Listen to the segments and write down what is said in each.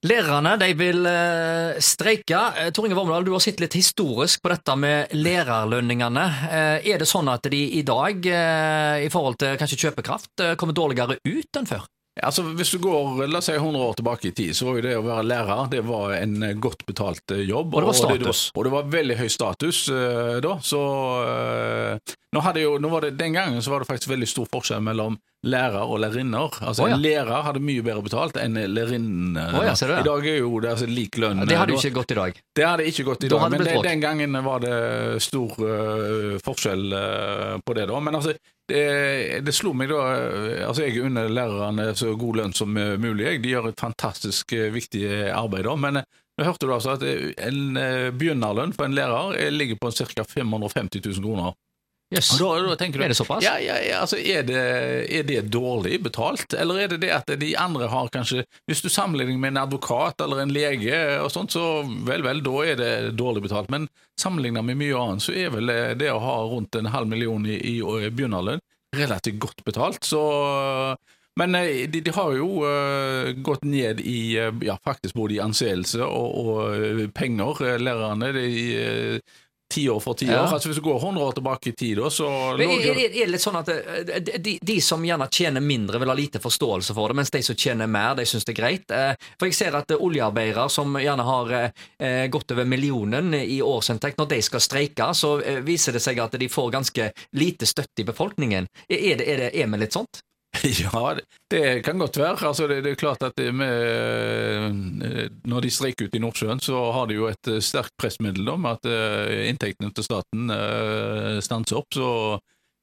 Lærerne de vil eh, streike. Eh, Tor Inge Vormedal, du har sett litt historisk på dette med lærerlønningene. Eh, er det sånn at de i dag, i forhold til kanskje kjøpekraft, kommer dårligere ut enn før? Altså, Hvis du går la oss si 100 år tilbake i tid, så var jo det å være lærer det var en eh, godt betalt eh, jobb. Og det var Og det, status. og det var veldig høy status uh, da. Så uh, nå hadde jo, nå var det, Den gangen så var det faktisk veldig stor forskjell mellom lærer og lærerinner. Altså oh, ja. En lærer hadde mye bedre betalt enn lærerinne. Oh, ja. I dag er jo det altså, lik lønn. Det hadde jo ikke gått i dag. det hadde ikke gått i Da dag, men det, den gangen var det stor uh, forskjell på det. da. Men altså, det, det slo meg da altså Jeg unner lærerne så god lønn som mulig. jeg. De gjør et fantastisk øh, viktig arbeid. da, men nå hørte du altså at øh, en begynnerlønn for en lærer ligger på ca. 550 000 kroner. Og da, da tenker du, Er det såpass? Ja, ja, ja altså er det, er det dårlig betalt, eller er det det at de andre har kanskje Hvis du sammenligner med en advokat eller en lege og sånt, så vel, vel, da er det dårlig betalt. Men sammenlignet med mye annet, så er vel det å ha rundt en halv million i, i i begynnerlønn relativt godt betalt. Så men eh, de, de har jo uh, gått ned i uh, ja, faktisk både i anseelse og, og penger, lærerne. De, tiår for tiår. Ja. Altså, hvis du går 100 år tilbake i tid, så Men Er, er, det litt sånn at eh, de, de som gjerne tjener mindre, vil ha lite forståelse for det, mens de som tjener mer, de syns det er greit? Eh, For jeg ser at eh, oljearbeidere som gjerne har gått over millionen i årsinntekt, når de skal streike, så viser det seg at de får ganske lite støtte i befolkningen. Er det, er det er vi litt sånt? Ja, det, kan godt være. Altså, det, det er klart at med, eh, Når de streiker ut i Nordsjøen, så har de jo et eh, sterkt pressmiddel om at eh, inntektene til staten stanser opp. Så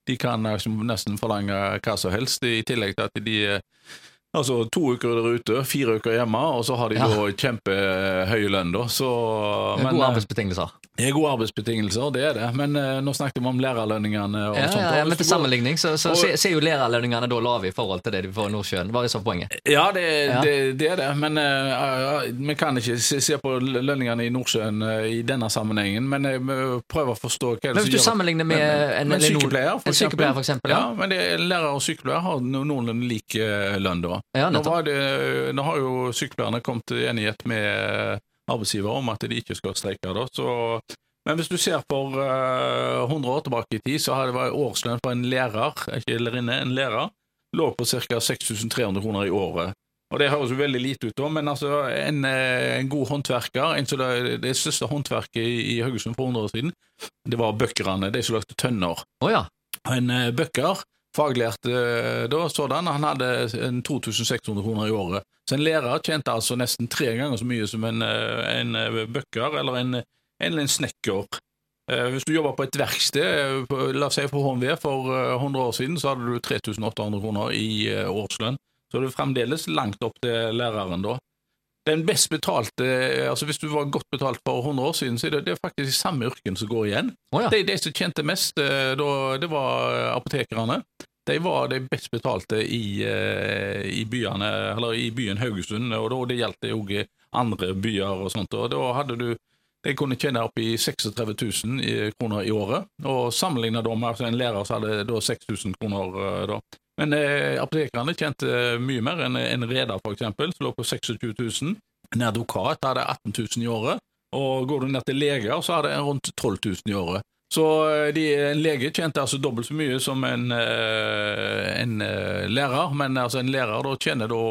de kan nesten forlange hva som helst, i tillegg til at de Altså to uker der ute, fire uker hjemme, og så har de Ja. da kjempehøy lønn, da. Så, men, Gode eh, arbeidsbetingelser. det er gode arbeidsbetingelser, det er det. Men eh, nå snakket vi om lærerlønningene og Ja, sånt. ja, ja, men til sammenligning så, så og- ser ser jo lærerlønningene da lave i forhold til det de får i Nordsjøen. Hva er så poenget? Ja, det, Ja. Det, det er det, men eh, vi kan ikke se, se på lønningene i Nordsjøen uh, i denne sammenhengen. Men jeg prøver å forstå hva det er som hvis du gjør- sammenligner med Men- en, men sykepleier, for en sykepleier, for eksempel, ja. men det, er- lærer og sykepleier har noenlunde lik lønn da. Ja, nå, var det, nå har jo sykepleierne kommet til enighet med eh, arbeidsgiver om at de ikke skal streike. Da, så men hvis du ser for uh, 100 år tilbake i tid, så hadde det vært årslønn for en lærer, ikke lærerinne, en lærer, lå på ca. 6300 kroner i året. Og Det høres jo veldig lite ut, da, men altså en, eh, en god håndverker en det, det største håndverket i, i Haugesund for 100 år siden, det var bøkkerne, de som lagde tønner. Oh, ja. En uh, bøkker, faglært da sådan, han hadde 2600 kroner i året. Så en lærer tjente altså nesten tre ganger så mye som en, eh, en eh, bøkker eller en, en, en snekker. Eh, Hvis du jobber på et verksted, la oss si på HMV for eh, 100 år siden, så hadde du 3800 kroner i årslønn. Så er er fremdeles langt opp til læreren da. Den best betalte, eh, altså Hvis du var godt betalt for 100 år siden, så er det, det er faktisk samme yrkene som går igjen. Oh, ja. De, de som tjente mest, eh, da, det var eh, apotekerne. De var de best betalte i, eh, i byene, eller i byen Haugesund, og da, det gjaldt òg andre byer og sånt. og Da hadde du de kunne tjene opp i 36 000 kroner i året, og sammenlignet da med altså en lærer som hadde da 6000 kroner. eh, da. Men eh, apotekerne tjente mye mer enn en reder, eksempel, som lå på 26 000. En advokat hadde 18 000 i året, og går du ned til leger, så hadde en rundt 12 000 i året. Så eh, de, en lege tjente altså dobbelt så mye som en, eh, en eh, lærer, men altså en lærer da tjener da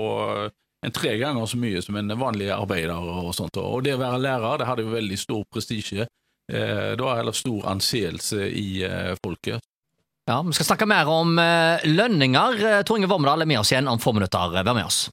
eh, en tre ganger så mye som en vanlig arbeider. Og sånt. Og det å være lærer det hadde jo veldig stor prestisje. Eh, Det var heller stor anseelse i eh, folket. Ja, Vi skal snakke mer om eh, lønninger. Eh, Tor Inge Vormedal er med oss igjen om få minutter. Vær med oss.